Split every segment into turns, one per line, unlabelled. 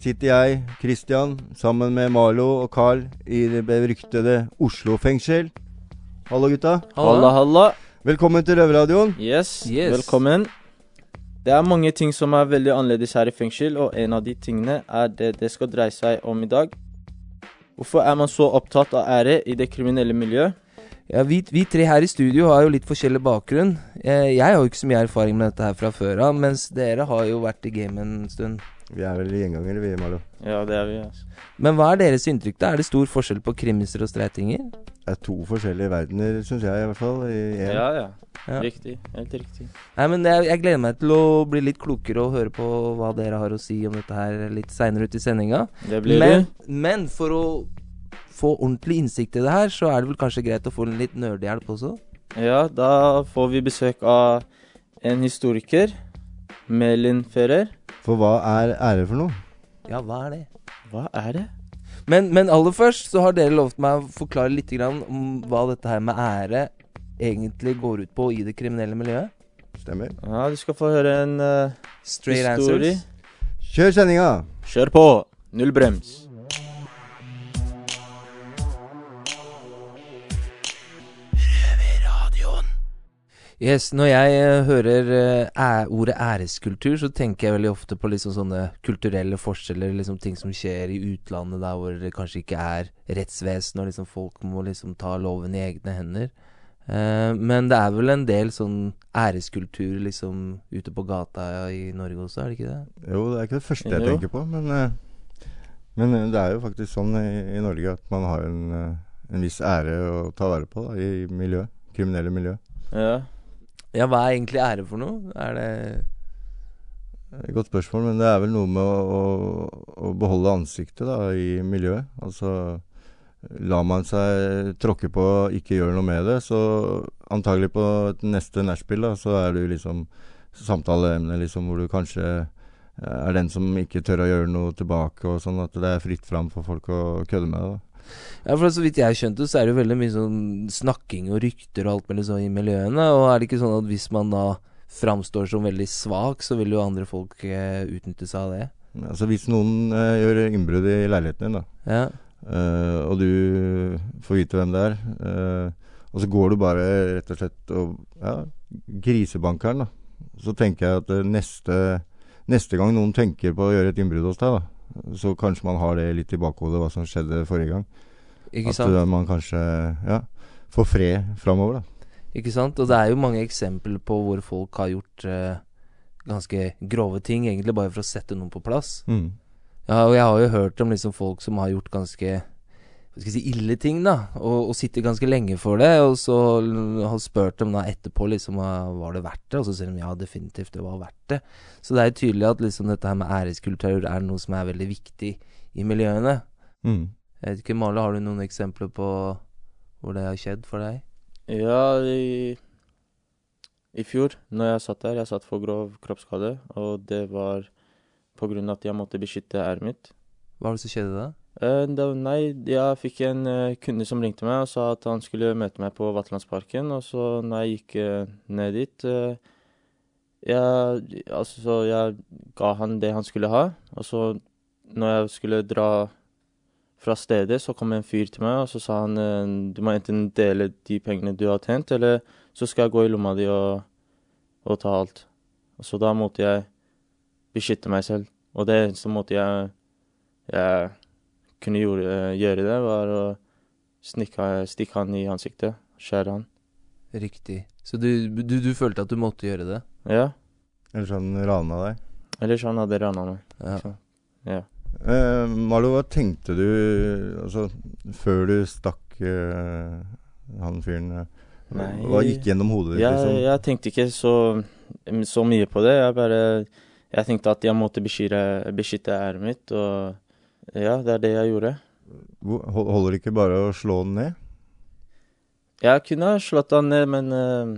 sitter jeg, Christian, sammen med Marlo og Carl i det beryktede Oslo fengsel. Hallo, gutta.
Halla, halla.
Velkommen til Røverradioen.
Yes,
Yes.
velkommen. Det er mange ting som er veldig annerledes her i fengsel, og en av de tingene er det det skal dreie seg om i dag. Hvorfor er man så opptatt av ære i det kriminelle miljøet?
Ja, vi, vi tre her i studio har jo litt forskjellig bakgrunn. Jeg, jeg har jo ikke så mye erfaring med dette her fra før av, mens dere har jo vært i gamet en stund.
Vi er vel gjengangere, vi, Malo.
Ja, det er vi, altså.
Men hva er deres inntrykk, da? Er det stor forskjell på krimiser og streitinger?
Det er to forskjellige verdener, syns jeg i hvert fall. I.
Ja, ja.
Ja.
Riktig. Helt riktig.
Nei, men jeg, jeg gleder meg til å bli litt klokere og høre på hva dere har å si om dette her litt seinere ut i sendinga.
Det blir
Men,
det.
men for å få ordentlig innsikt i det her, så er det vel kanskje greit å få en litt nerdehjelp også?
Ja, da får vi besøk av en historiker. Melin Ferrer.
For hva er ære for noe?
Ja, hva er det?
Hva er det?
Men, men aller først så har dere lovt meg å forklare litt grann om hva dette her med ære egentlig går ut på i det kriminelle miljøet.
Stemmer.
Ja, du skal få høre en uh,
Straight
answer
answers.
Kjør sendinga!
Kjør på! Null brems.
Yes, når jeg eh, hører eh, æ ordet æreskultur, så tenker jeg veldig ofte på liksom sånne kulturelle forskjeller, liksom ting som skjer i utlandet der hvor det kanskje ikke er rettsvesen, og liksom folk må liksom ta loven i egne hender. Eh, men det er vel en del sånn æreskultur liksom ute på gata i Norge også, er det ikke det?
Jo, det er ikke det første jeg
Jo.
tenker på, men, eh, men det er jo faktisk sånn i, i Norge at man har en, en viss ære å ta vare på da, i miljøet. Kriminelle miljø.
Ja.
Ja, hva er egentlig ære for noe? Er det
Det Et godt spørsmål, men det er vel noe med å, å, å beholde ansiktet da, i miljøet. Altså lar man seg tråkke på og ikke gjøre noe med det, så antagelig på neste nachspiel så er du liksom samtaleemne liksom, hvor du kanskje er den som ikke tør å gjøre noe tilbake, og sånn at det er fritt fram for folk å kødde med da.
Ja, for så vidt jeg skjønte, så er det jo veldig mye sånn snakking og rykter og alt mulig sånn i miljøene. Og er det ikke sånn at hvis man da framstår som veldig svak, så vil jo andre folk eh, utnytte seg av det?
Altså Hvis noen eh, gjør innbrudd i leiligheten din, da,
Ja.
Eh, og du får vite hvem det er. eh, og så går du bare rett og slett og ja, grisebanker den, da. Så tenker jeg at eh, neste, neste gang noen tenker på å gjøre et innbrudd hos deg, da, så kanskje man har det litt i bakhodet hva som skjedde forrige gang.
Ikke sant?
At man kanskje ja, får fred framover, da.
Ikke sant? Og det er jo mange eksempler på hvor folk har gjort eh, ganske grove ting, egentlig bare for å sette noen på plass.
Mm.
Ja, og jeg har jo hørt om liksom folk som har gjort ganske hva skal jeg si, ille ting, da, og, og sitter ganske lenge for det, og så har spurt dem da etterpå liksom var det verdt det, og så sier de ja, definitivt det var verdt det. Så det er jo tydelig at liksom dette her med æreskultur er noe som er veldig viktig i miljøene.
Mm.
Jeg vet ikke, Male, har du noen eksempler på hvor det har skjedd for deg?
Ja, i, i fjor, når jeg satt der, jeg satt for grov kroppsskade, og det var på grunn av at jeg måtte beskytte æret mitt.
Hva var det som skjedde da?
Eh, da, nei, jeg fikk en eh, kunde som ringte meg og sa at han skulle møte meg på Vatlandsparken, og så når jeg gikk eh, ned dit jeg, altså, så jeg ga han det han skulle ha, og så når jeg skulle dra fra stedet, så kom en fyr til meg, og så sa han du må enten dele de pengene du har tjent, eller så skal jeg gå i lomma di og, og ta alt. Og så da måtte jeg beskytte meg selv. Og det eneste måte jeg, jeg kunne gjøre, gjøre det, var å snikke, stikke han i ansiktet. Skjære han.
Riktig. Så du, du, du følte at du måtte gjøre det?
Ja.
Eller han rana deg.
Ellers han hadde rana meg.
Ja.
Så, ja.
Eh, Marlo, hva tenkte du altså, før du stakk eh, han fyren? eh,
Nei,
Hva gikk gjennom hodet ditt?
Jeg,
liksom?
jeg tenkte ikke så, så mye på det. Jeg bare Jeg tenkte at jeg måtte beskytte, beskytte æret mitt, og Ja, det er det jeg gjorde.
Hol- Holder det ikke bare å slå den ned?
Jeg kunne ha slått han ned, men eh,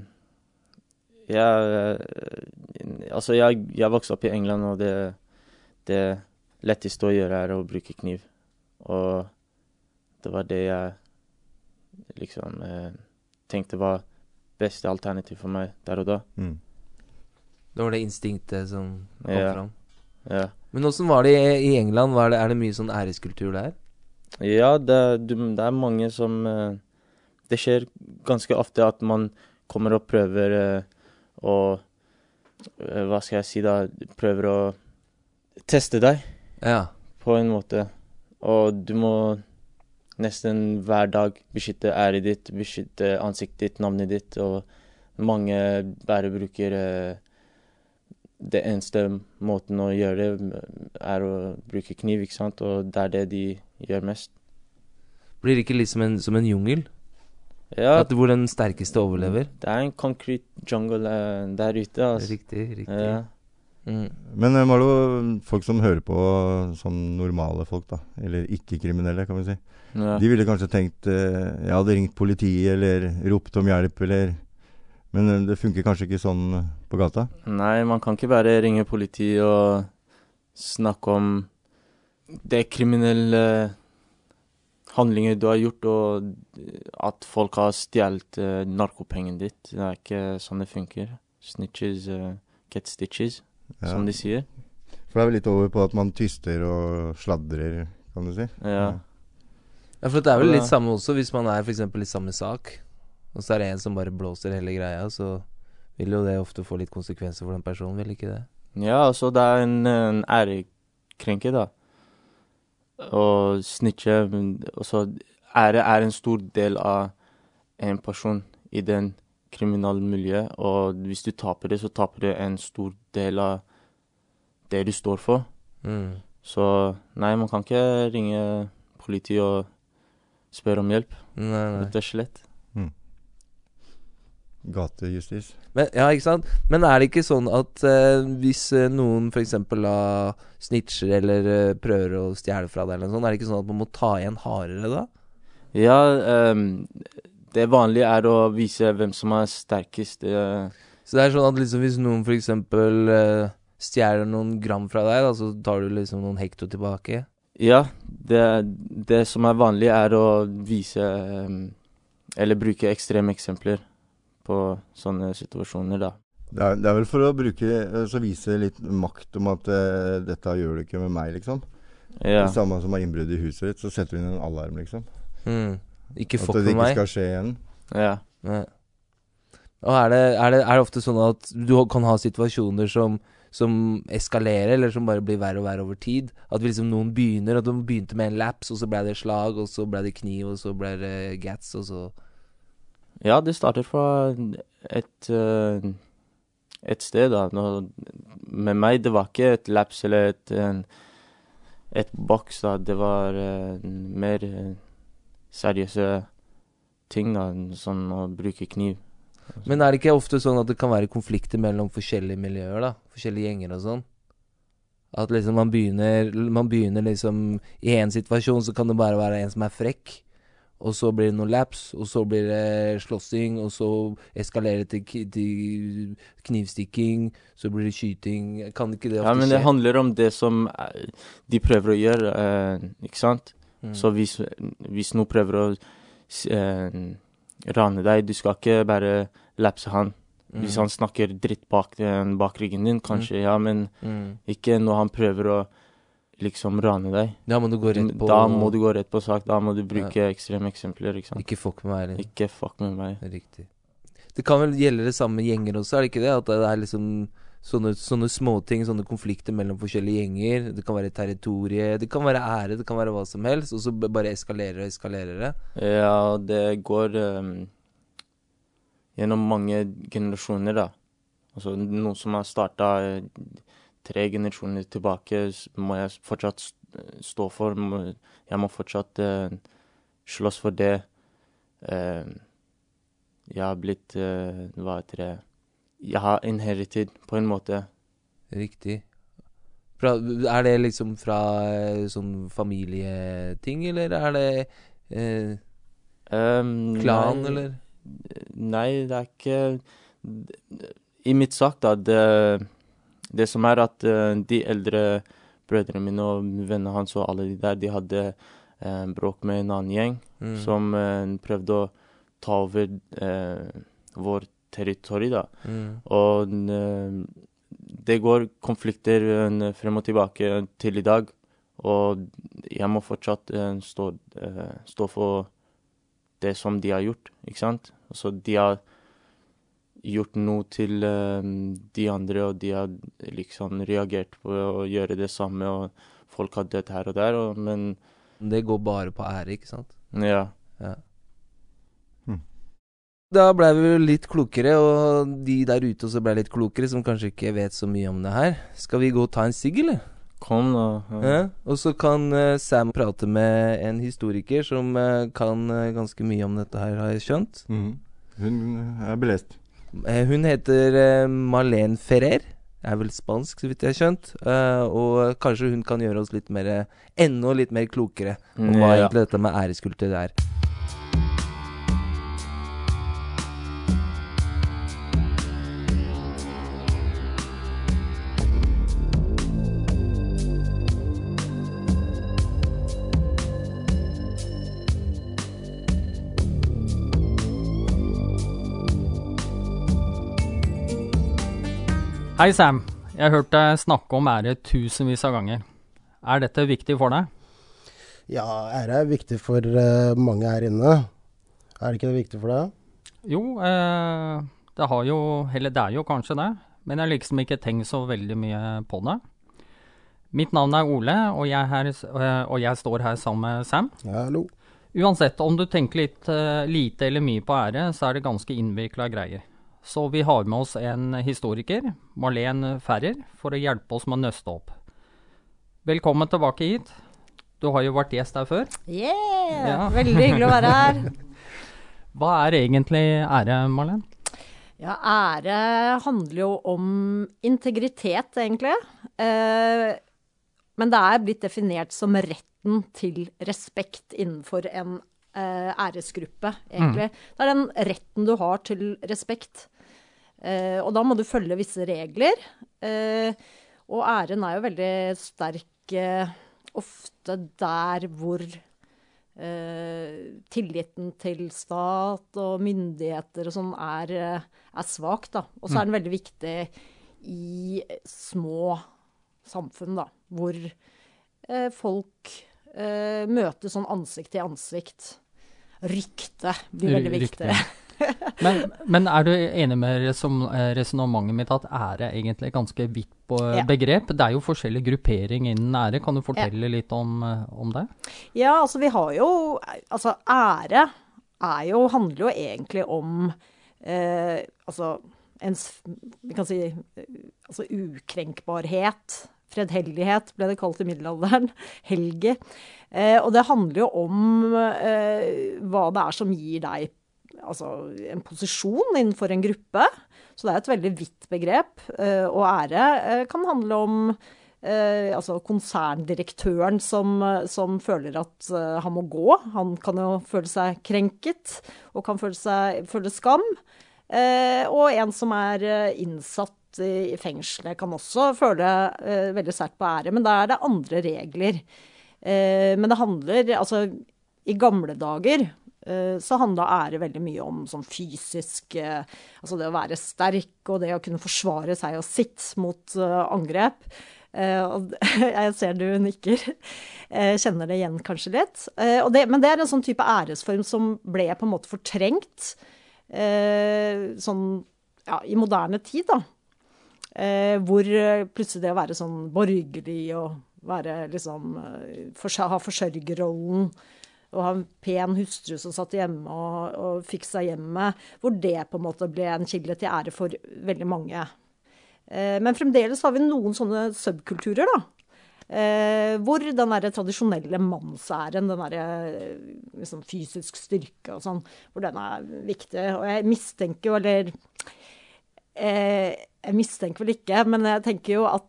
jeg eh, Altså, jeg, jeg vokste opp i England, og det, det letteste å gjøre er å bruke kniv. Og det var det jeg liksom eh, tenkte var beste alternativ for meg der og da.
Mm.
Det var det instinktet som kom
Ja.
fram.
Ja.
Men åssen var det i England? Var det, er det mye sånn æreskultur der?
Ja, det, det er mange som eh, Det skjer ganske ofte at man kommer og prøver eh, å eh, Hva skal jeg si, da? Prøver å teste deg
Ja.
på en måte. Og du må nesten hver dag beskytte æret ditt, beskytte ansiktet ditt, navnet ditt. Og mange bare bruker Det eneste måten å gjøre det, er å bruke kniv, ikke sant? Og det er det de gjør mest.
Blir det ikke litt som en, som en jungel?
Ja,
At, hvor den sterkeste overlever?
det er en concrete jungle eh, der ute, altså.
Riktig, riktig.
Ja.
Mm.
Men eh, Marlo, folk som hører på som normale folk, da, eller ikke-kriminelle, kan vi si,
Ja.
de ville kanskje tenkt eh, jeg hadde ringt politiet eller ropt om hjelp, eller Men eh, det funker kanskje ikke sånn eh, på gata?
Nei, man kan ikke bare ringe politiet og snakke om det kriminelle handlinger du har gjort, og at folk har stjålet uh, narkopengene ditt. Det er ikke sånn det funker. Snitches uh, get stitches,
Ja.
som de sier.
For det er vel litt over på at man tyster og sladrer, kan du si.
Ja.
Ja, for det er vel litt samme også, hvis man er f.eks. i samme sak, og så er det en som bare blåser hele greia, så vil jo det ofte få litt konsekvenser for den personen, vil ikke det?
Ja, altså det er en, en ærekrenke, da. Å snitche Altså Ære er en stor del av en person i den kriminelle miljøet, og hvis du taper det, så taper du en stor del av det du står for.
Mm.
Så nei, man kan ikke ringe politiet og spørre om hjelp, rett og slett.
Gatejustis.
Men, ja, ikke sant? Men er det ikke sånn at eh, hvis eh, noen f.eks. Uh, snitcher eller eh, prøver å stjele fra deg, eller noe sånt, er det ikke sånn at man må ta igjen hardere da?
Ja, ehm, det vanlige er å vise hvem som er sterkest. eh,
Så det er sånn at liksom hvis noen f.eks. Uh, stjeler noen gram fra deg, da, så tar du liksom noen hekto tilbake?
Ja, det, det som er vanlig er å vise ehm, Eller bruke ekstreme eksempler på sånne situasjoner, da.
Det er, det er vel for å bruke eh, Så vise litt makt om at uh, 'dette gjør du ikke med meg', liksom.
Ja.
Det samme som har innbrudd i huset ditt, så setter du inn en alarm, liksom.
Mm. Ikke
At det ikke skal skje igjen.
ja.
Nei. Og er det, er, det, er det ofte sånn at du kan ha situasjoner som, som eskalerer, eller som bare blir verre og verre over tid? At liksom noen begynner, at de begynte med en laps, og så ble det slag, og så ble det kniv, og så ble det gats, og så
ja, det starter fra et, eh, et sted, da. Nå, med meg, det var ikke et laps eller et, en, et boks, da. Det var eh, mer eh, seriøse ting, da. Som å bruke kniv.
Men er det ikke ofte sånn at det kan være konflikter mellom forskjellige miljøer, da? Forskjellige gjenger og sånn? At liksom man begynner Man begynner liksom I en situasjon så kan det bare være en som er frekk. Og så blir det noen laps, og så blir det slåssing, og så eskalerer det til, til knivstikking, så blir det skyting. Kan ikke det ofte skje?
Ja, men det
skje?
handler om det som eh, de prøver å gjøre, eh, ikke sant?
Mm.
Så hvis, hvis noen prøver å eh, rane deg, du skal ikke bare lapse han. Hvis
Mm.
han snakker dritt bak, den- bak ryggen din, kanskje, ja, men
mm.
ikke når han prøver å liksom rane deg.
Da må du gå rett på
Da må du gå rett på sak, da må du bruke ekstreme eksempler, ikke sant?
Ikke fuck med meg. Eller?
Ikke fuck med meg.
Riktig. Det kan vel gjelde det samme gjenger også, er det ikke det? At det er liksom sånne, sånne småting, sånne konflikter mellom forskjellige gjenger. Det kan være territorie, det kan være ære, det kan være hva som helst. Og så bare eskalerer og eskalerer det.
Ja, det går um, gjennom mange generasjoner, da. Altså noe som har starta tre generasjoner tilbake, må jeg fortsatt stå for. Jeg må fortsatt uh, slåss for det. Uh, jeg har blitt uh, Hva heter det Jeg har inherited, på en måte.
Riktig. Fra, er det liksom fra sånn familieting, eller er det uh,
Um,
klan,
nei,
eller?
Nei, det er ikke I mitt sak, da, det, det som er at eh, de eldre brødrene mine og vennene hans og alle de der, de hadde eh, bråk med en annen gjeng
Mm.
som eh, prøvde å ta over vår territori, da.
Mm.
Og det går konflikter frem og tilbake til i dag. Og jeg må fortsatt stå, stå for det som de har gjort, ikke sant? Altså, de har gjort noe til eh, de andre, og de har liksom reagert på å gjøre det samme, og folk har dødd her og der, og, men
Det går bare på ære, ikke sant?
ja.
Da ble vi jo litt klokere, og de der ute også ble litt klokere, som kanskje ikke vet så mye om det her. Skal vi gå og ta en sigg, eller?
Kom, da. Ja.
Ja. Og så kan eh, Sam prate med en historiker som eh, kan ganske mye om dette her, har jeg skjønt.
Mm. Hun er belest.
Eh, hun heter Malene Marlene Ferrer. Er vel spansk, så vidt jeg har skjønt. Eh, og kanskje hun kan gjøre oss litt mer Enda litt mer klokere om hva egentlig dette med æreskultur er.
Hei, Sam. Jeg har hørt deg snakke om ære tusenvis av ganger. Er dette viktig for deg?
Ja, ære er viktig for eh, mange her inne. Er det ikke det viktig for deg?
Jo, eh, det har jo Eller det er jo kanskje det. Men jeg har liksom ikke tenkt så veldig mye på det. Mitt navn er Ole, og jeg, her, eh, og jeg står her sammen med Sam.
Ja, hallo.
Uansett, om du tenker litt lite eller mye på ære, så er det ganske innvikla greier. Så vi har med oss en historiker, Marlen Ferrer, for å hjelpe oss med å nøste opp. Velkommen tilbake hit. Du har jo vært gjest her før.
Yeah!
Ja.
Veldig hyggelig å være her.
Hva er egentlig ære, Marlen?
Ja, ære handler jo om integritet, egentlig. Eh, men det er blitt definert som retten til respekt innenfor en eh, æresgruppe, egentlig. Det er den retten du har til respekt. Eh, og da må du følge visse regler. Eh, og æren er jo veldig sterk eh, ofte der hvor eh, tilliten til stat og myndigheter og sånn er, er svak, da. Og så er den veldig viktig i små samfunn, da, hvor eh, folk eh, møtes sånn ansikt til ansikt. Rykte blir veldig viktig.
Men, men er du enig med eh, resonnementet mitt at ære egentlig er ganske vidt på
Ja.
begrep? Det er jo forskjellig gruppering innen ære. Kan du fortelle litt om, eh, om det?
Ja, altså vi har jo Altså ære er jo, handler jo egentlig om eh, altså ens Vi kan si altså ukrenkbarhet. Fredhellighet ble det kalt i middelalderen. Helge. Eh, og det handler jo om eh, hva det er som gir deg altså, en posisjon innenfor en gruppe. Så det er et veldig vidt begrep. Eh, og ære eh, kan handle om eh, altså konserndirektøren som, eh, som føler at eh, han må gå. Han kan jo føle seg krenket og kan føle, seg, føle skam. Eh, og en som er innsatt i, fengselet, kan også føle veldig sterkt på ære. Men da er det andre regler. Men det handler Altså, i gamle dager så handla ære veldig mye om sånn fysisk eh, Altså det å være sterk og det å kunne forsvare seg og sitt mot eh, angrep. Eh, jeg ser du nikker. Eh, kjenner det igjen kanskje litt. Eh, men det er en sånn type æresform som ble på en måte fortrengt eh, sånn ja, i moderne tid, da. Eh, hvor eh, plutselig det å være sånn borgerlig og være liksom eh, Ha forsørgerrollen og ha en pen hustru som satt hjemme og, og fikk seg hjemmet, hvor det på en måte ble en kilde til ære for veldig mange. Eh, men fremdeles har vi noen sånne subkulturer, da. Eh, hvor den der tradisjonelle mannsæren, den der eh, liksom fysisk styrke og sånn, hvor den er viktig. Og jeg mistenker jo, eller eh, Jeg mistenker vel ikke, men jeg tenker jo at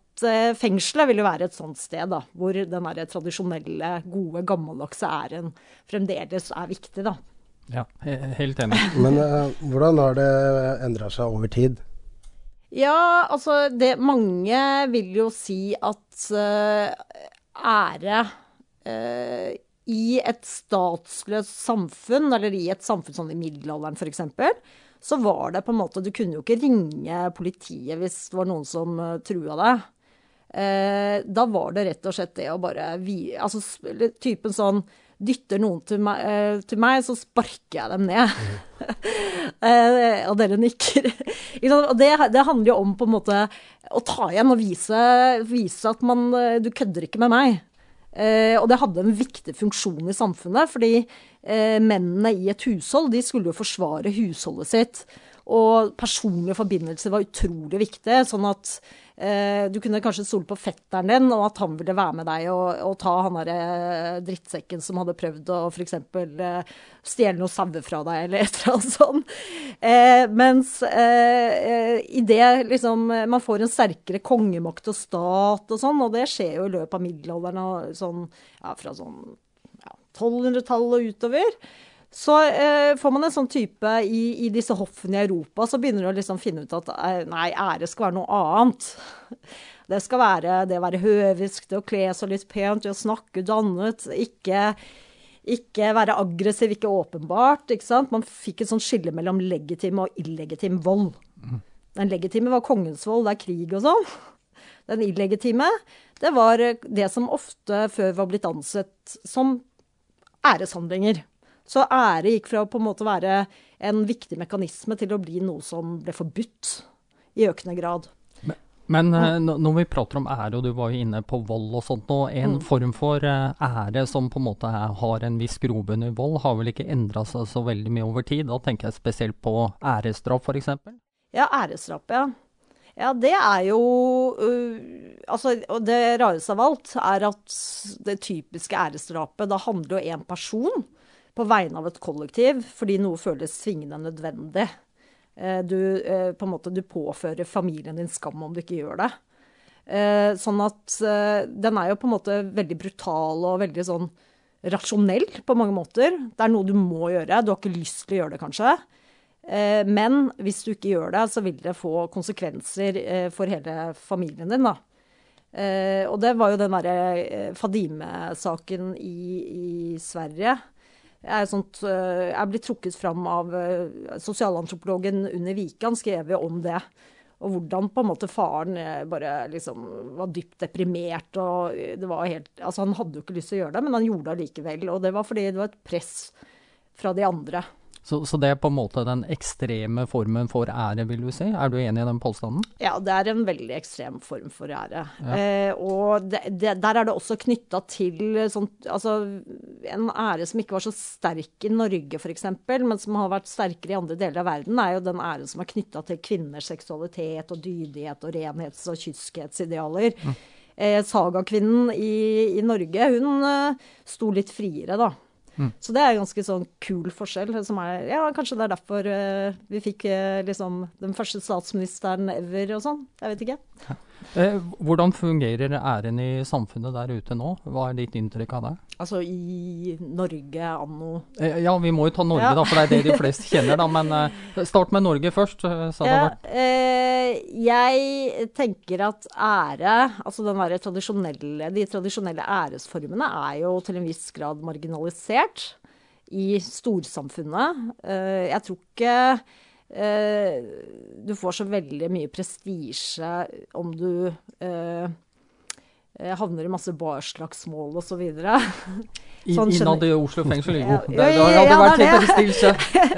fengselet vil jo være et sånt sted, da, hvor den tradisjonelle, gode, gammeldagse æren fremdeles er viktig, da.
Ja, helt enig.
Men uh, hvordan har det endra seg over tid?
Ja, altså det Mange vil jo si at uh, ære uh, i et statsløst samfunn, eller i et samfunn sånn i middelalderen f.eks., så var det på en måte Du kunne jo ikke ringe politiet hvis det var noen som trua deg. Eh, da var det rett og slett det å bare vi, Altså typen sånn Dytter noen til meg, eh, til meg så sparker jeg dem ned. Mm. og dere nikker. Og det, det handler jo om på en måte å ta igjen og vise, vise at man Du kødder ikke med meg. Og det hadde en viktig funksjon i samfunnet, fordi mennene i et hushold de skulle jo forsvare husholdet sitt. Og personlige forbindelser var utrolig viktig. Sånn at eh, du kunne kanskje stole på fetteren din, og at han ville være med deg og, og ta han derre drittsekken som hadde prøvd å f.eks. Eh, stjele noen sauer fra deg, eller et eller annet sånt. Eh, mens eh, eh, i det liksom Man får en sterkere kongemakt og stat og sånn, og det skjer jo i løpet av middelalderen og sånn, ja, fra sånn ja, 1200-tallet og utover. Så eh, får man en sånn type i, i disse hoffene i Europa, så begynner du å liksom finne ut at eh, nei, ære skal være noe annet. Det skal være det å være høvisk, det å kle seg litt pent, det å snakke dannet. Ikke, ikke være aggressiv, ikke åpenbart. ikke sant? Man fikk et sånt skille mellom legitim og illegitim vold. Den legitime var kongens vold, det er krig og sånn. Den illegitime, det var det som ofte før var blitt ansett som æreshandlinger. Så ære gikk fra å på en måte være en viktig mekanisme til å bli noe som ble forbudt i økende grad.
Men eh, når vi prater om ære, og du var jo inne på vold og sånt nå, en form for eh, ære som på en måte er, har en viss grobunn i vold, har vel ikke endra seg så veldig mye over tid? Da tenker jeg spesielt på æresdrap, f.eks.
Ja, æresdrap, ja. Ja, det er jo uh, Altså, og det rareste av alt er at det typiske æresdrapet, da handler jo én person på vegne av et kollektiv fordi noe føles svingende nødvendig. Eh, Du, eh, på måte, du påfører familien din skam om du ikke gjør det. Eh, Sånn at den er jo på en måte veldig brutal og veldig sånn rasjonell på mange måter. Det er noe du må gjøre. Du har ikke lyst til å gjøre det, kanskje. Men hvis du ikke gjør det, så vil det få konsekvenser for hele familien din, da. Og det var jo den derre Fadime-saken i, i Sverige. Er sånt, eh, er blitt trukket fram av eh, sosialantropologen Unni Wikan, skrev jo om det. Og hvordan på en måte faren eh, bare liksom var dypt deprimert. og det var helt, altså Han hadde jo ikke lyst til å gjøre det, men han gjorde det allikevel. Og det var fordi det var et press fra de andre.
Så, så det er på en måte den ekstreme formen for ære, vil du si? Er du enig i den påstanden?
Ja, det er en veldig ekstrem form for ære. Eh, og det, det, der er det også knytta til sånn, altså, en ære som ikke var så sterk i Norge f.eks., men som har vært sterkere i andre deler av verden, er jo den æren som er knytta til kvinners seksualitet og dydighet og renhets- og kyskhetsidealer. Eh, sagakvinnen i, i Norge, hun eh, sto litt friere, da. Så det er en ganske sånn kul forskjell. Som er, ja, kanskje det er derfor eh, vi fikk eh, liksom den første statsministeren ever og sånn. Jeg vet ikke.
Eh, hvordan fungerer æren i samfunnet der ute nå? Hva er ditt inntrykk av det?
Altså i Norge anno
Eh, ja, vi må jo ta Norge,
Ja.
da, for det er det de fleste kjenner, da. Men eh, start med Norge først. sa det
ja, eh, Jeg tenker at ære, altså den tradisjonelle, de tradisjonelle æresformene, er jo til en viss grad marginalisert i storsamfunnet. Eh, jeg tror ikke eh, du får så veldig mye prestisje om du eh, eh, havner i masse barslagsmål osv.
i,
sånn
innad i Oslo fengsel. Jo,
Ja,
det,
ja,
det
hadde
vært helt prestisje.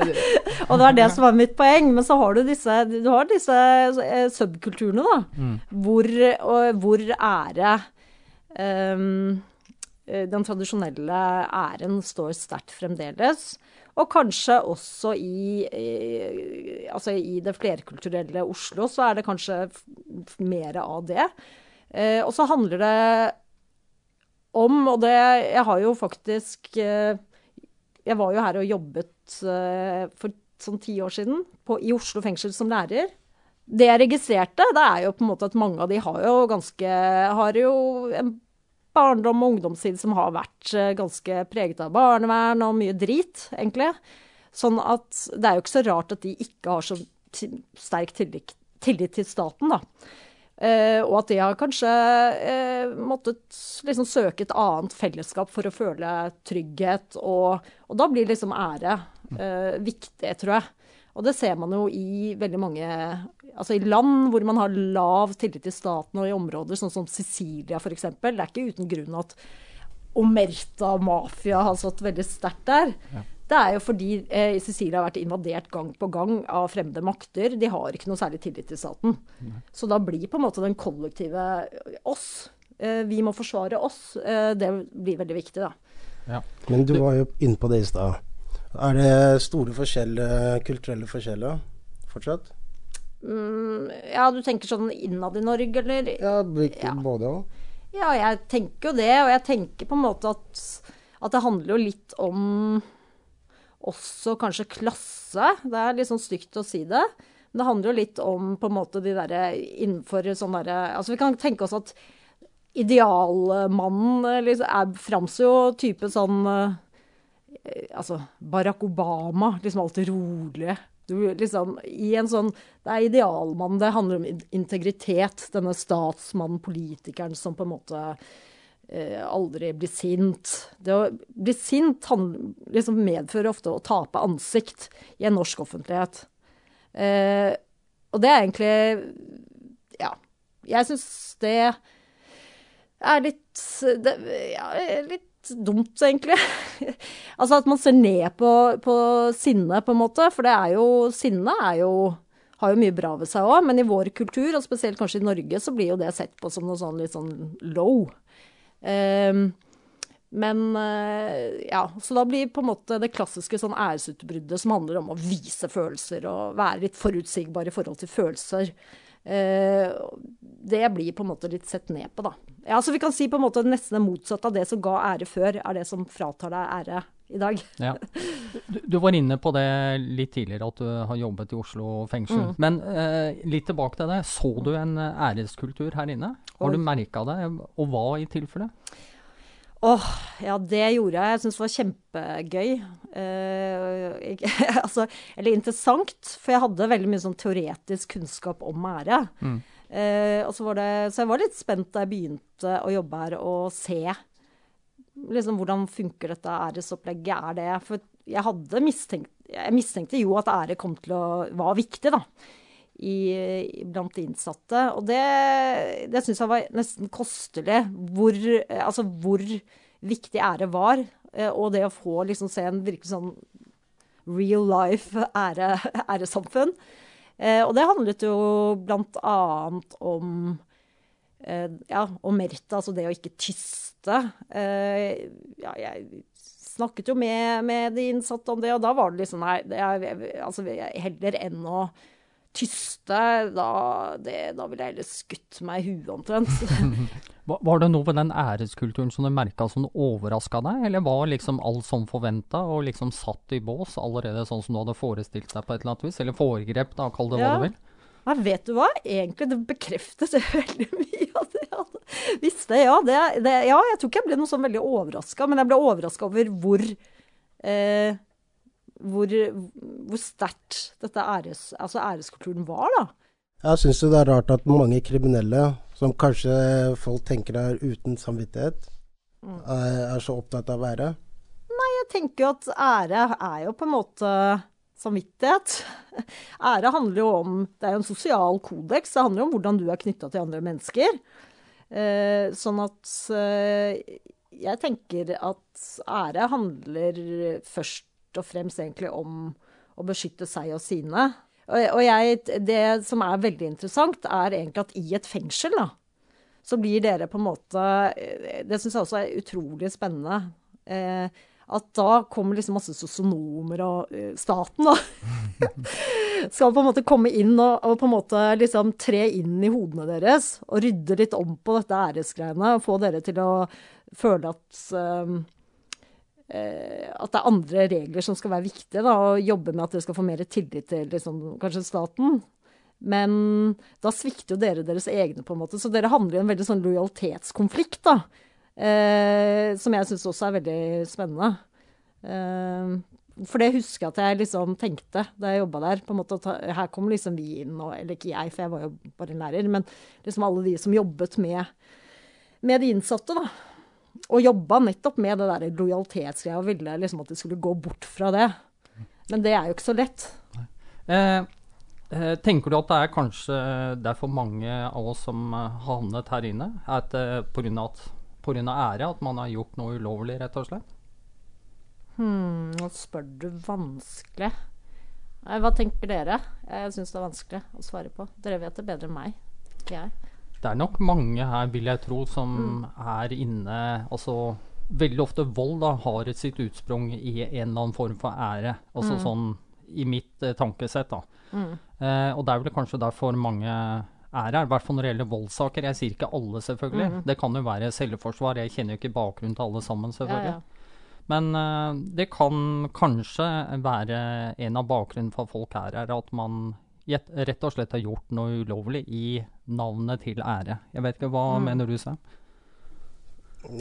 Og det var det som var mitt poeng. Men så har du disse, du har disse eh, subkulturene, da.
Mm.
Hvor, og, hvor ære eh, Den tradisjonelle æren står sterkt fremdeles. Og kanskje også i, i, altså i det flerkulturelle Oslo så er det kanskje mer av det. Eh, og så handler det om, og det Jeg har jo faktisk eh, Jeg var jo her og jobbet eh, for sånn ti år siden på, i Oslo fengsel som lærer. det jeg registrerte, det er jo på en måte at mange av de har jo ganske Har jo en barndom og ungdomstid som har vært eh, ganske preget av barnevern og mye drit, egentlig. Sånn at det er jo ikke så rart at de ikke har så sterk tillit, tillit til staten, da. Uh, og at de har kanskje uh, måttet liksom søke et annet fellesskap for å føle trygghet. Og, og da blir liksom ære uh, viktig, tror jeg. Og det ser man jo i veldig mange Altså i land hvor man har lav tillit til staten, og i områder sånn som Sicilia f.eks. Det er ikke uten grunn at Omerta-mafia har stått veldig sterkt der. Ja. Det er jo fordi eh, Sicilia har vært invadert gang på gang av fremmede makter. De har ikke noe særlig tillit til staten. Nei. Så da blir på en måte den kollektive oss. Eh, vi må forsvare oss. Eh, det blir veldig viktig, da.
Ja. Men du var jo inne på det i stad. Er det store forskjeller, kulturelle forskjeller fortsatt?
Mm, ja, du tenker sånn innad i Norge, eller?
Ja, ja. både òg.
Ja, jeg tenker jo det. Og jeg tenker på en måte at, at det handler jo litt om også kanskje klasse. Det er litt sånn stygt å si det. Men det handler jo litt om på en måte de derre innenfor sånn derre Altså vi kan tenke oss at idealmannen liksom, framstår jo type sånn Eh, altså Barack Obama, liksom alltid rolig. Du, liksom, i en sånn, Det er idealmannen. Det handler om integritet. Denne statsmannen, politikeren, som på en måte aldri bli sint. Det å bli sint liksom medfører ofte å tape ansikt i en norsk offentlighet. Eh, og det er egentlig Ja. Jeg syns det er litt det, ja, litt dumt, egentlig. altså at man ser ned på, på sinne, på en måte. For det er jo Sinne er jo har jo mye bra ved seg òg, men i vår kultur, og spesielt kanskje i Norge, så blir jo det sett på som noe sånn litt sånn low. Um, men uh, ja, så da blir på en måte det klassiske sånn æresutbruddet som handler om å vise følelser og være litt forutsigbar i forhold til følelser. Uh, det blir på en måte litt sett ned på, da. Ja, så vi kan si på en måte nesten det motsatte av det som ga ære før, er det som fratar deg ære i dag.
Ja. Du, du, var inne på det litt tidligere, at du har jobbet i Oslo fengsel. Mm. Men eh, litt tilbake til det. Så du en æreskultur her inne? Har du merka det, og hva i tilfelle?
Åh, ja det gjorde jeg. Jeg syntes det var kjempegøy. Eh, altså, eller interessant, for jeg hadde veldig mye sånn teoretisk kunnskap om ære. Mm. Eh, og så, var det, så jeg var litt spent da jeg begynte å jobbe her, og se liksom, hvordan funker dette æresopplegget. Er det For jeg hadde mistenkt Jeg mistenkte jo at ære kom til å var viktig, da. I, blant de innsatte. Og det, det syns jeg var nesten kostelig. Hvor, altså hvor viktig ære var. Eh, og det å få liksom se en virkelig sånn real life ære, æresamfunn. Eh, og det handlet jo blant annet om eh, ja, om Merta, altså det å ikke tyste. Eh, ja, jeg snakket jo med, med, de innsatte om det, og da var det liksom Nei, det er, altså, heller enn å tyste, da, det, da ville jeg heller skutt meg i huet omtrent.
Var det noe ved den æreskulturen som du merka som overraska deg, eller var liksom alt som forventa og liksom satt i bås allerede sånn som du hadde forestilt deg på et eller annet vis? Eller foregrep, da, kall det hva du vil?
Nei, vet du hva? Egentlig det bekreftes veldig mye av det jeg hadde visst. Det, ja, det, det, ja, jeg tror ikke jeg ble noe sånn veldig overraska, men jeg ble overraska over hvor eh, hvor, hvor sterkt dette æres, altså æreskulturen var, da.
Jeg syns det er rart at mange kriminelle som kanskje folk tenker er uten samvittighet, mm. er, er, så opptatt av ære?
Nei, jeg tenker jo at ære er jo på en måte samvittighet. Ære handler jo om Det er jo en sosial kodeks. Det handler jo om hvordan du er knytta til andre mennesker. Eh, sånn at eh, jeg tenker at ære handler først og fremst egentlig om å beskytte seg og sine. Og jeg, det som er veldig interessant, er egentlig at i et fengsel, da, så blir dere på en måte eh, Det syns jeg også er utrolig spennende. Eh, at da kommer liksom masse sosionomer og uh, staten, da. skal på en måte komme inn og, og, på en måte liksom tre inn i hodene deres og rydde litt om på dette æresgreiene. Og få dere til å føle at um, Eh, at det er andre regler som skal være viktige, da, og jobbe med at dere skal få mer tillit til liksom, kanskje staten. Men da svikter jo dere deres egne, på en måte. Så dere handler i en veldig sånn lojalitetskonflikt, da. Eh, som jeg syns også er veldig spennende. Eh, for det husker jeg at jeg liksom tenkte da jeg jobba der. på en måte at Her kommer liksom vi inn, og, eller ikke jeg, for jeg var jo bare en lærer, men liksom alle de som jobbet med, med de innsatte. da. Og jobba nettopp med det der lojalitetsgreia og ville liksom at de skulle gå bort fra det. Men det er jo ikke så lett.
Eh, eh, tenker du at det er kanskje det er for mange av oss som eh, har havnet her inne? At eh, Pga. ære at man har gjort noe ulovlig, rett og slett?
Hmm, nå spør du vanskelig. Nei, hva tenker dere? Jeg syns det er vanskelig å svare på. Dere vet det bedre enn meg. Ikke jeg.
Det er nok mange her, vil jeg tro, som er inne Altså veldig ofte vold da, har et sitt utsprung i en eller annen form for ære. Altså sånn i mitt eh, tankesett, da. Eh, og det er vel kanskje derfor mange er her, i hvert fall når det gjelder voldssaker. Jeg sier ikke alle, selvfølgelig. Det kan jo være selvforsvar. Jeg kjenner jo ikke bakgrunnen til alle sammen, selvfølgelig.
ja.
Men uh, det kan kanskje være en av bakgrunnen for at folk er her, at man rett og slett har gjort noe ulovlig i navnet til ære. Jeg vet ikke, Hva mener du, Sam?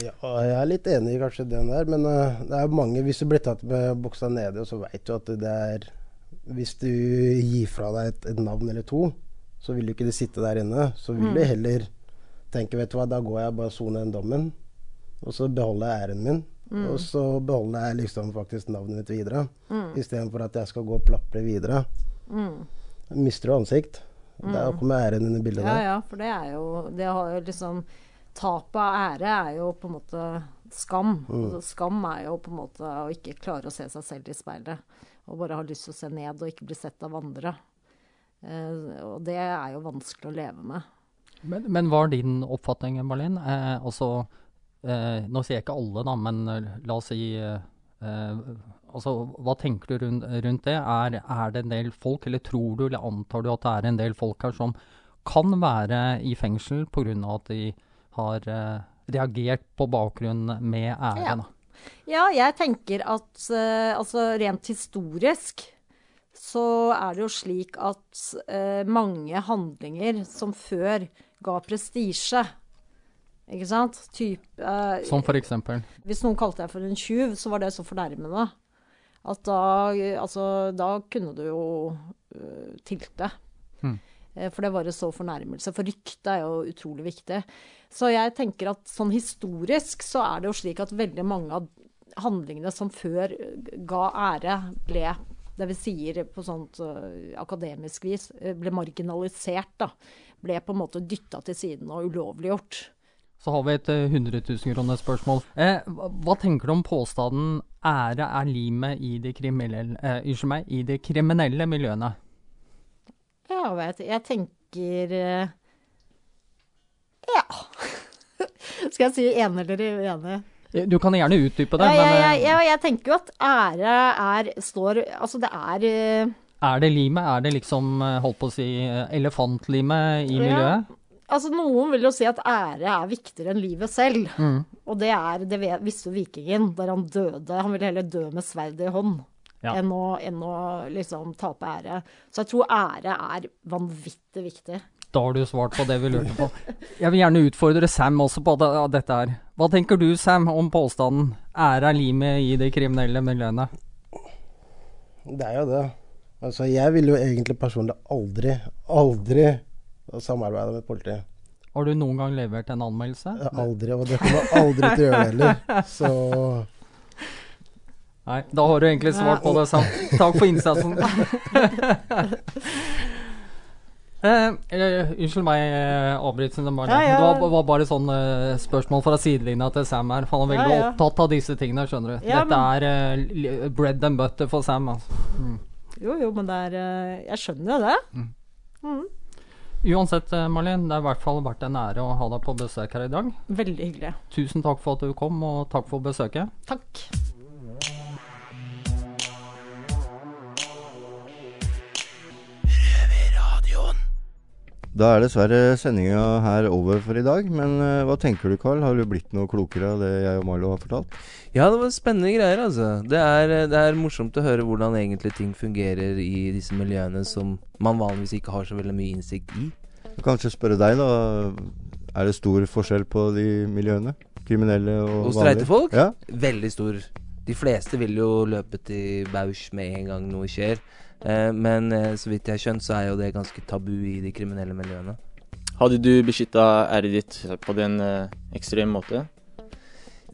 Ja, jeg er litt enig i kanskje den der, men uh, det er mange Hvis du blir tatt med buksa nede, så veit du at det er Hvis du gir fra deg et, et navn eller to, så vil du ikke sitte der inne. Så vil du heller tenke vet du hva, da går jeg bare og soner den dommen, og så beholder jeg æren min. Og så beholder jeg liksom faktisk navnet mitt videre, istedenfor at jeg skal gå og plapre videre. Mister du ansikt. Da kommer æren inn i bildet
Ja,
der.
ja, for det er jo Det har jo liksom Tapet av ære er jo på en måte skam. Altså, skam er jo på en måte å ikke klare å se seg selv i speilet. Og bare ha lyst til å se ned og ikke bli sett av andre. Eh, og det er jo vanskelig å leve med.
Men, men hva er din oppfatning, Malin? Eh, altså, eh, nå sier jeg ikke alle, da, men eh, la oss si eh, eh, altså, Hva tenker du rundt, rundt det? Er, er det en del folk, eller tror du eller antar du at det er en del folk her som kan være i fengsel pga. at de har reagert på bakgrunn med ære?
Ja. Ja, jeg tenker at altså rent historisk så er det jo slik at eh, mange handlinger som før ga prestisje Ikke sant? Typ, eh,
Som for eksempel?
Hvis noen kalte deg for en tjuv, så var det så fornærmende at da, altså, da kunne du jo uh, tilte.
Hmm.
Eh, For det var en så fornærmelse. For ryktet er jo utrolig viktig. Så jeg tenker at sånn historisk så er det jo slik at veldig mange av handlingene som før ga ære, ble det vi sier på sånt øh, akademisk vis, øh, ble marginalisert. da. Ble på en måte dytta til siden og ulovliggjort.
Så har vi et eh, 100 000 kroner spørsmål. Eh, hva, hva tenker du om påstanden 'ære er limet i de kriminelle, eh, meg, i de kriminelle miljøene'?
Ja, vet jeg tenker eh, Ja. Skal jeg si enig eller uenig?
Eh, Du kan gjerne utdype det,
Ja,
men
jeg,
eh,
jeg, jeg tenker jo at ære er står Altså, det er eh,
er det limet? Er det liksom, holdt på å si, elefantlimet i
Ja.
miljøet?
Altså, noen vil jo si at ære er viktigere enn livet selv.
Mm.
Og det er Det visste jo vikingen der han døde. Han ville heller dø med sverdet i hånd.
Ja.
Enn, å, enn å liksom tape ære. Så jeg tror ære er vanvittig viktig.
Da har du svart på det vi lurte på. Jeg vil gjerne utfordre Sam også på det, dette her. Hva tenker du, Sam, om påstanden 'ære er limet i det kriminelle miljøet'?
Det er jo det. Altså, jeg ville jo egentlig personlig aldri, aldri samarbeide med politiet.
Har du noen gang levert en anmeldelse?
Aldri, og det kommer jeg aldri til å gjøre heller. Så
Nei, da har du egentlig svart på det, Sam. Takk for innsatsen. Eh, eh, unnskyld meg, eh, avbrytelsen.
Ja, ja.
Det var, var bare sånn eh, spørsmål fra sidelinja til Sam her. For han er veldig
Ja,
opptatt av disse tingene, skjønner du.
Ja,
Dette er eh, bread and butter for Sam. Altså.
jo, jo, men det er eh, Jeg skjønner jo det.
Uansett, Marlin, Marlene, det har i hvert fall vært en ære å ha deg på besøk her i dag.
Veldig hyggelig.
Tusen takk for at du kom, og takk for besøket.
Takk.
Da er dessverre sendinga her over for i dag. Men eh, hva tenker du, Carl? Har du blitt noe klokere av det jeg og Marlo har fortalt?
Ja, det var spennende greier, altså. Det er, det er morsomt å høre hvordan egentlig ting fungerer i disse miljøene som man vanligvis ikke har så veldig mye innsikt i.
Kanskje spørre deg, da. Er det stor forskjell på de miljøene? Kriminelle og vanlige?
Hos streite folk?
Ja.
Veldig stor. De fleste vil jo løpe til Bausch med en gang noe skjer. Eh, men eh, så vidt jeg har skjønt, så er jo det ganske tabu i de kriminelle miljøene.
Hadde du beskytta æret ditt på den eh, ekstreme måte?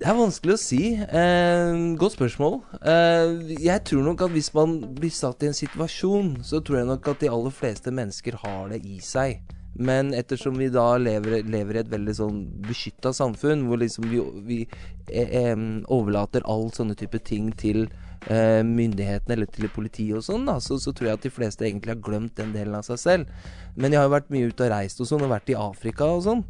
Det er vanskelig å si. Eh, godt spørsmål. Eh, jeg tror nok at hvis man blir satt i en situasjon, så tror jeg nok at de aller fleste mennesker har det i seg. Men ettersom vi da lever, lever i et veldig sånn beskytta samfunn, hvor liksom vi, vi eh, eh, overlater all sånne type ting til eh, myndighetene eller til politiet og sånn, da, så, så, tror jeg at de fleste egentlig har glemt den delen av seg selv. Men jeg har jo vært mye ute og reist og sånn, og vært i Afrika og sånn.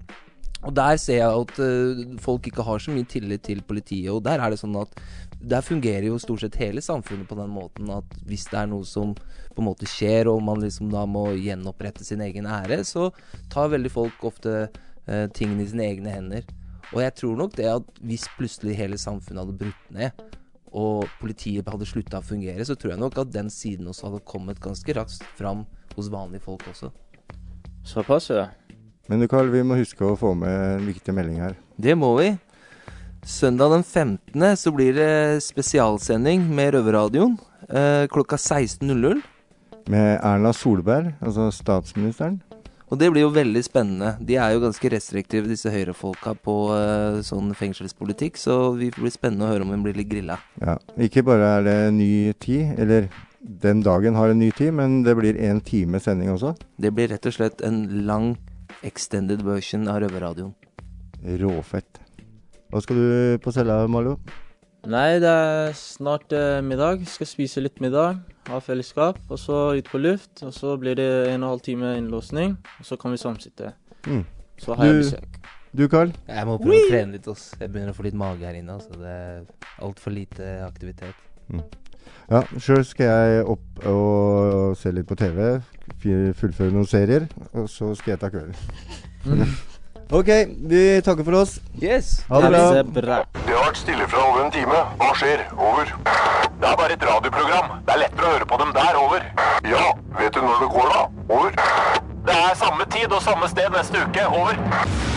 Og der ser jeg at uh, folk ikke har så mye tillit til politiet. Og der er det sånn at der fungerer jo stort sett hele samfunnet på den måten at hvis det er noe som på en måte skjer, og man liksom da må gjenopprette sin egen ære, så tar veldig folk ofte uh, tingene i sine egne hender. Og jeg tror nok det at hvis plutselig hele samfunnet hadde brutt ned, og politiet hadde slutta å fungere, så tror jeg nok at den siden også hadde kommet ganske raskt fram hos vanlige folk også.
Såpass, ja.
Men du Karl, vi må huske å få med en viktig melding her.
Det må vi. Søndag den 15. så blir det spesialsending med Røverradioen eh, klokka 16.00.
Med Erna Solberg, altså statsministeren.
Og det blir jo veldig spennende. De er jo ganske restriktive, disse høyrefolka, på uh, sånn fengselspolitikk. Så vi blir spennende å høre om hun blir litt grilla.
Ja, Ikke bare er det ny tid, eller den dagen har en ny tid, men det blir en time sending også.
Det blir rett og slett en lang extended version av Røverradioen.
Råfett. Hva skal du på cella, Malo?
Nei, det er snart eh, middag. Skal spise litt middag, ha fellesskap, og så ut på luft. Og så blir det en og en halv time innlåsning, og så kan vi samsitte.
Mm.
Så har jeg besøk.
Du, Carl?
Jeg må prøve å trene litt. Ass. Jeg begynner å få litt mage her inne. Altså. Det er altfor lite aktivitet.
Ja, sjøl skal jeg opp og se litt på TV. Fullføre noen serier. Og så skal jeg ta kvelden. ok, vi takker for oss.
Yes!
Ha det bra.
Bra.
Det har vært stille fra over en time. Hva skjer? Over. Det er bare et radioprogram. Det er lettere å høre på dem der. Over. Ja, vet du når det går, da? Over. Det er samme tid og samme sted neste uke. Over.